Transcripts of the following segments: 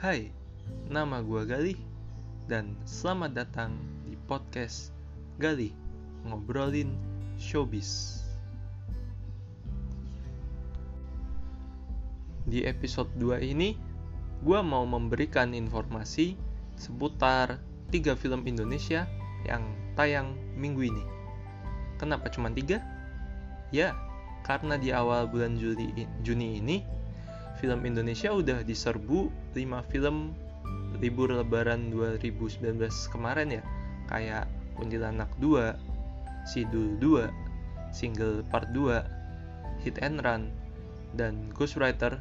Hai, nama gua Galih dan selamat datang di podcast Galih ngobrolin showbiz. Di episode 2 ini, gua mau memberikan informasi seputar tiga film Indonesia yang tayang minggu ini. Kenapa cuma tiga? Ya, karena di awal bulan Juli Juni ini film Indonesia udah diserbu 5 film libur lebaran 2019 kemarin ya. Kayak Kuntilanak 2, Sidul 2, Single Part 2, Hit and Run, dan Ghostwriter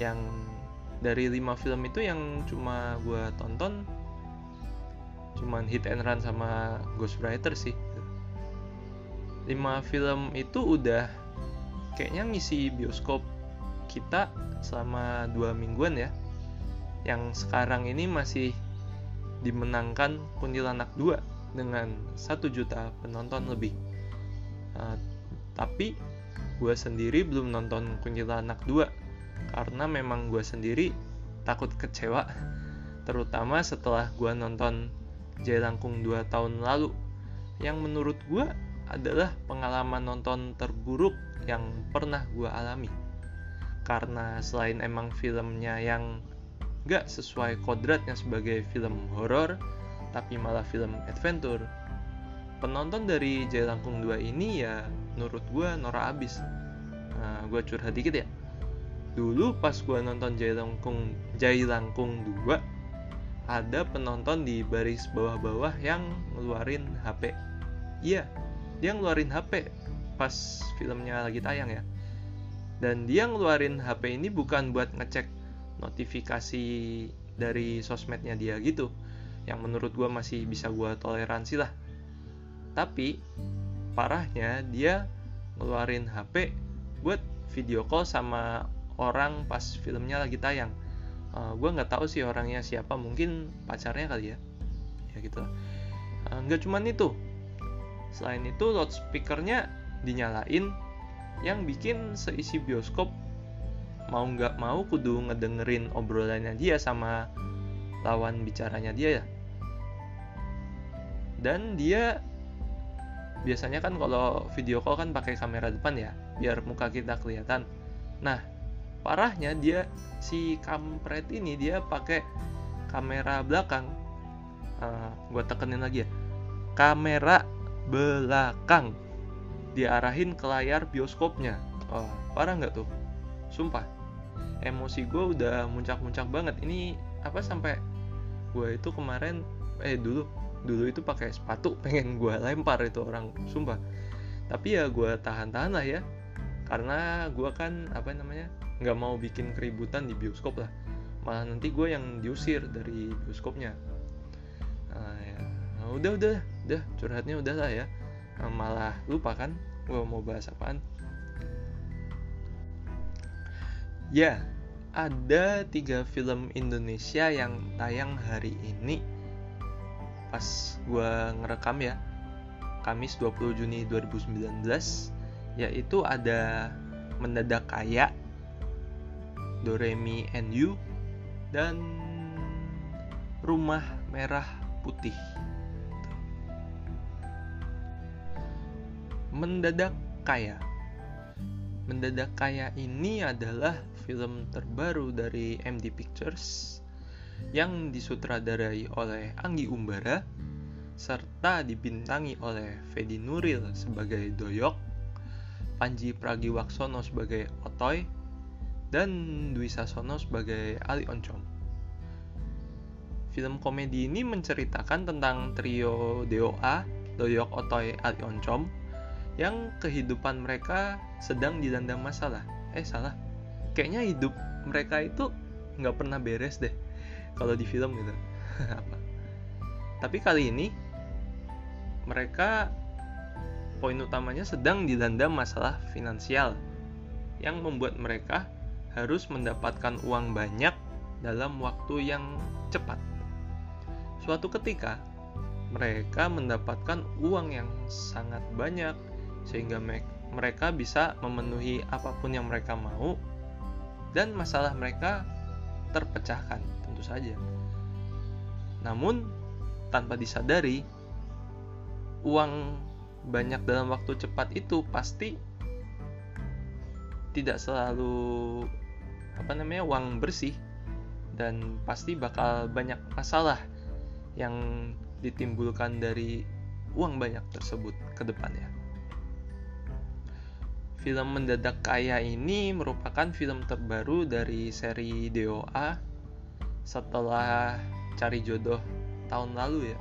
yang dari 5 film itu yang cuma gue tonton cuman Hit and Run sama Ghostwriter sih. 5 film itu udah kayaknya ngisi bioskop kita selama dua mingguan ya. Yang sekarang ini masih dimenangkan Kuntilanak 2 dengan 1 juta penonton lebih. Uh, tapi gue sendiri belum nonton Kuntilanak 2 karena memang gue sendiri takut kecewa terutama setelah gue nonton Jailangkung 2 tahun lalu. Yang menurut gue adalah pengalaman nonton terburuk yang pernah gue alami karena selain emang filmnya yang gak sesuai kodratnya sebagai film horor tapi malah film adventure penonton dari Jailangkung 2 ini ya menurut gue Nora abis. Nah, gue curhat dikit ya. Dulu pas gue nonton Jailangkung Jailangkung 2 ada penonton di baris bawah-bawah yang ngeluarin HP iya dia ngeluarin HP pas filmnya lagi tayang ya dan dia ngeluarin HP ini bukan buat ngecek notifikasi dari sosmednya dia gitu. Yang menurut gue masih bisa gue toleransi lah. Tapi parahnya dia ngeluarin HP buat video call sama orang pas filmnya lagi tayang. Uh, gue nggak tahu sih orangnya siapa mungkin pacarnya kali ya. Ya gitu uh, nggak cuman itu. Selain itu loudspeakernya dinyalain yang bikin seisi bioskop mau nggak mau kudu ngedengerin obrolannya dia sama lawan bicaranya dia ya. Dan dia biasanya kan kalau video call kan pakai kamera depan ya biar muka kita kelihatan. Nah parahnya dia si kampret ini dia pakai kamera belakang. Uh, eh, gue tekenin lagi ya. Kamera belakang diarahin ke layar bioskopnya. Oh, parah nggak tuh? Sumpah. Emosi gue udah muncak-muncak banget. Ini apa sampai gue itu kemarin eh dulu. Dulu itu pakai sepatu pengen gue lempar itu orang sumpah. Tapi ya gue tahan-tahan lah ya. Karena gue kan apa namanya nggak mau bikin keributan di bioskop lah. Malah nanti gue yang diusir dari bioskopnya. Nah, ya. nah, udah udah udah. Curhatnya udah lah ya malah lupa kan gue mau bahas apaan. Ya ada tiga film Indonesia yang tayang hari ini. Pas gue ngerekam ya Kamis 20 Juni 2019 yaitu ada Mendadak Kaya Doremi and You dan Rumah Merah Putih Mendadak Kaya. Mendadak Kaya ini adalah film terbaru dari MD Pictures yang disutradarai oleh Anggi Umbara serta dibintangi oleh Fedi Nuril sebagai Doyok, Panji Pragiwaksono sebagai Otoy, dan Dwi Sasono sebagai Ali Oncom. Film komedi ini menceritakan tentang trio DOA, Doyok Otoy Ali Oncom, yang kehidupan mereka sedang dilanda masalah. Eh salah, kayaknya hidup mereka itu nggak pernah beres deh kalau di film gitu. Tapi kali ini mereka poin utamanya sedang dilanda masalah finansial yang membuat mereka harus mendapatkan uang banyak dalam waktu yang cepat. Suatu ketika, mereka mendapatkan uang yang sangat banyak sehingga mereka bisa memenuhi apa pun yang mereka mau dan masalah mereka terpecahkan, tentu saja. Namun, tanpa disadari, uang banyak dalam waktu cepat itu pasti tidak selalu apa namanya uang bersih dan pasti bakal banyak masalah yang ditimbulkan dari uang banyak tersebut ke depannya. Film Mendadak Kaya ini merupakan film terbaru dari seri DOA setelah Cari Jodoh tahun lalu ya.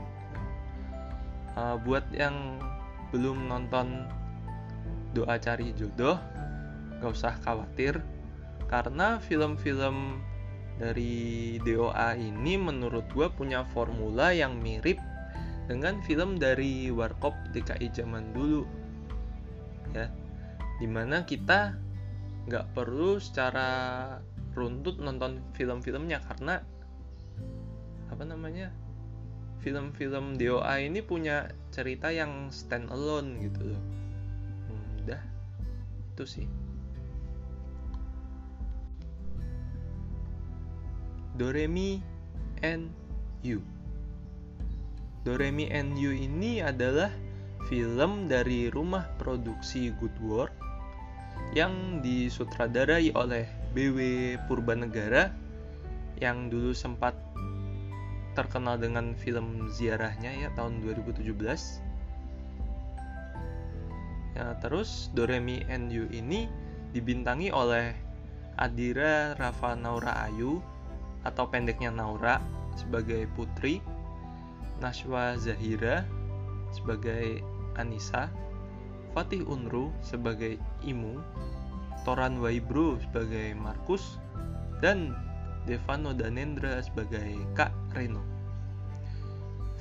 Uh, buat yang belum nonton Doa Cari Jodoh, gak usah khawatir karena film-film dari DOA ini menurut gue punya formula yang mirip dengan film dari Warkop DKI zaman dulu ya di mana kita nggak perlu secara runtut nonton film-filmnya karena apa namanya film-film DOA ini punya cerita yang stand alone gitu loh. Hmm, udah itu sih. Doremi and You Doremi and You ini adalah film dari rumah produksi Good Work yang disutradarai oleh BW Purbanegara yang dulu sempat terkenal dengan film ziarahnya ya tahun 2017 ya, terus Doremi and You ini dibintangi oleh Adira Rafa Naura Ayu atau pendeknya Naura sebagai putri Nashwa Zahira sebagai Anissa Fatih Unru sebagai Imu, Toran Waibro sebagai Markus, dan Devano Danendra sebagai Kak Reno.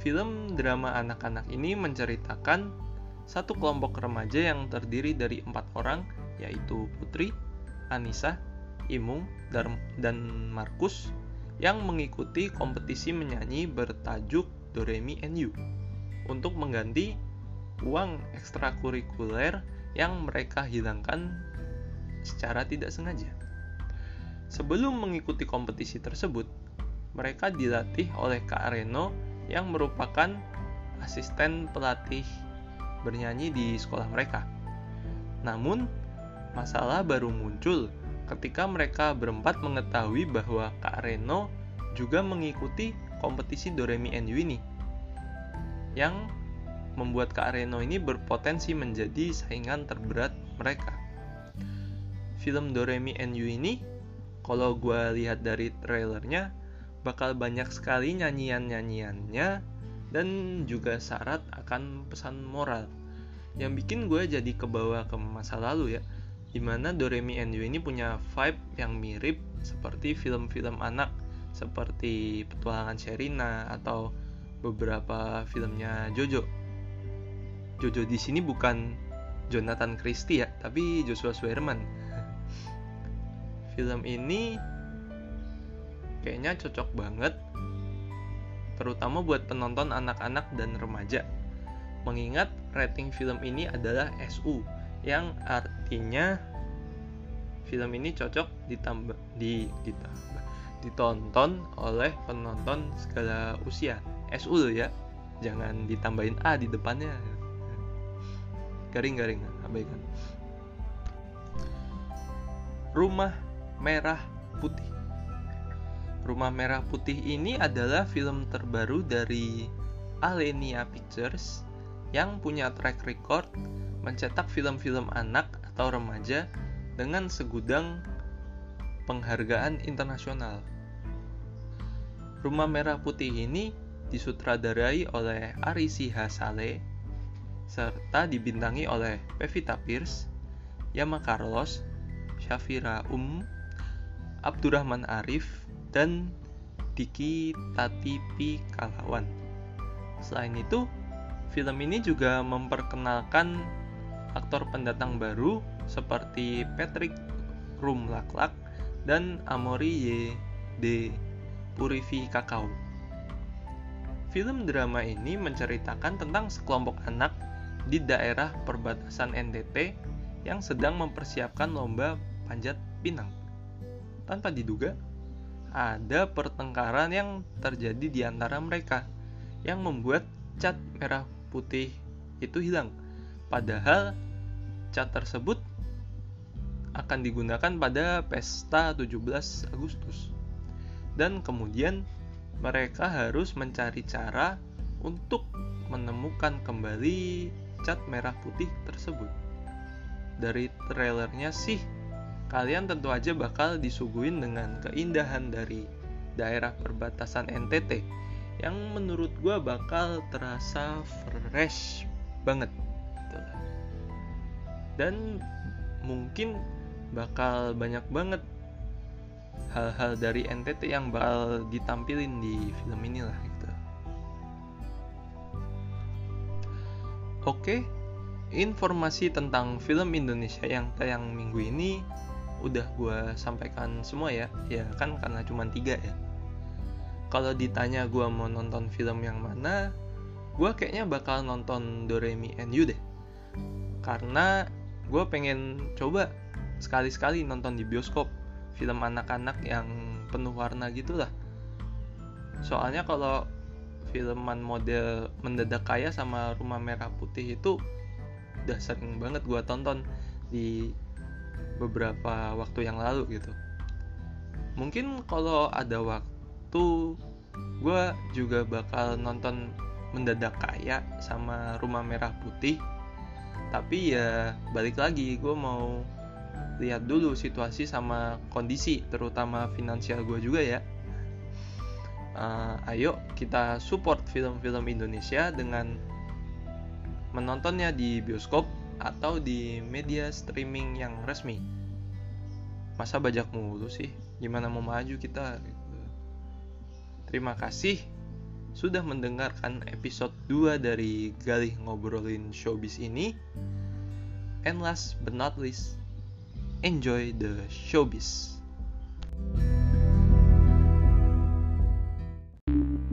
Film drama anak-anak ini menceritakan satu kelompok remaja yang terdiri dari empat orang, yaitu Putri, Anissa, Imung, dan Markus, yang mengikuti kompetisi menyanyi bertajuk Doremi and You untuk mengganti uang ekstrakurikuler yang mereka hilangkan secara tidak sengaja. Sebelum mengikuti kompetisi tersebut, mereka dilatih oleh Kak Reno yang merupakan asisten pelatih bernyanyi di sekolah mereka. Namun, masalah baru muncul ketika mereka berempat mengetahui bahwa Kak Reno juga mengikuti kompetisi Doremi and ini yang membuat Kak Reno ini berpotensi menjadi saingan terberat mereka. Film Doremi and You ini, kalau gue lihat dari trailernya, bakal banyak sekali nyanyian-nyanyiannya dan juga syarat akan pesan moral. Yang bikin gue jadi kebawa ke masa lalu ya, di mana Doremi and You ini punya vibe yang mirip seperti film-film anak seperti Petualangan Sherina atau beberapa filmnya Jojo Jojo di sini bukan Jonathan Christie ya, tapi Joshua Swearman. Film ini kayaknya cocok banget terutama buat penonton anak-anak dan remaja. Mengingat rating film ini adalah SU yang artinya film ini cocok ditambah di ditambah ditonton oleh penonton segala usia. SU ya. Jangan ditambahin A di depannya garing-garing abaikan Rumah Merah Putih. Rumah Merah Putih ini adalah film terbaru dari Alenia Pictures yang punya track record mencetak film-film anak atau remaja dengan segudang penghargaan internasional. Rumah Merah Putih ini disutradarai oleh Arisi Hasale serta dibintangi oleh Pevita Pierce, Yama Carlos, Shafira Um, Abdurrahman Arif, dan Diki Tatipi Kalawan. Selain itu, film ini juga memperkenalkan aktor pendatang baru seperti Patrick Rumlaklak dan Amori Y. D. Purifi Kakao. Film drama ini menceritakan tentang sekelompok anak di daerah perbatasan NTT yang sedang mempersiapkan lomba panjat pinang. Tanpa diduga, ada pertengkaran yang terjadi di antara mereka yang membuat cat merah putih itu hilang. Padahal cat tersebut akan digunakan pada pesta 17 Agustus. Dan kemudian mereka harus mencari cara untuk menemukan kembali cat merah putih tersebut. Dari trailernya sih kalian tentu aja bakal disuguhin dengan keindahan dari daerah perbatasan NTT yang menurut gue bakal terasa fresh banget gitu. dan mungkin bakal banyak banget hal-hal dari NTT yang bakal ditampilin di film ini lah Oke, informasi tentang film Indonesia yang tayang minggu ini udah gue sampaikan semua ya. Ya kan karena cuma tiga ya. Kalau ditanya gue mau nonton film yang mana gue kayaknya bakal nonton Doremi and You deh. Karena gue pengen coba sekali-sekali nonton di bioskop film anak-anak yang penuh warna gitu lah soalnya kalau filman model mendadak kaya sama rumah merah putih itu udah sering banget gue tonton di beberapa waktu yang lalu gitu. Mungkin kalau ada waktu gue juga bakal nonton mendadak kaya sama rumah merah putih. Tapi ya balik lagi gue mau lihat dulu situasi sama kondisi terutama finansial gue juga ya uh, ayo kita support film-film Indonesia dengan menontonnya di bioskop atau di media streaming yang resmi. Masa bajak mulu sih? Gimana mau maju kita gitu. terima kasih sudah mendengarkan episode 2 dari Galih Ngobrolin Showbiz ini. And last but not least enjoy the showbiz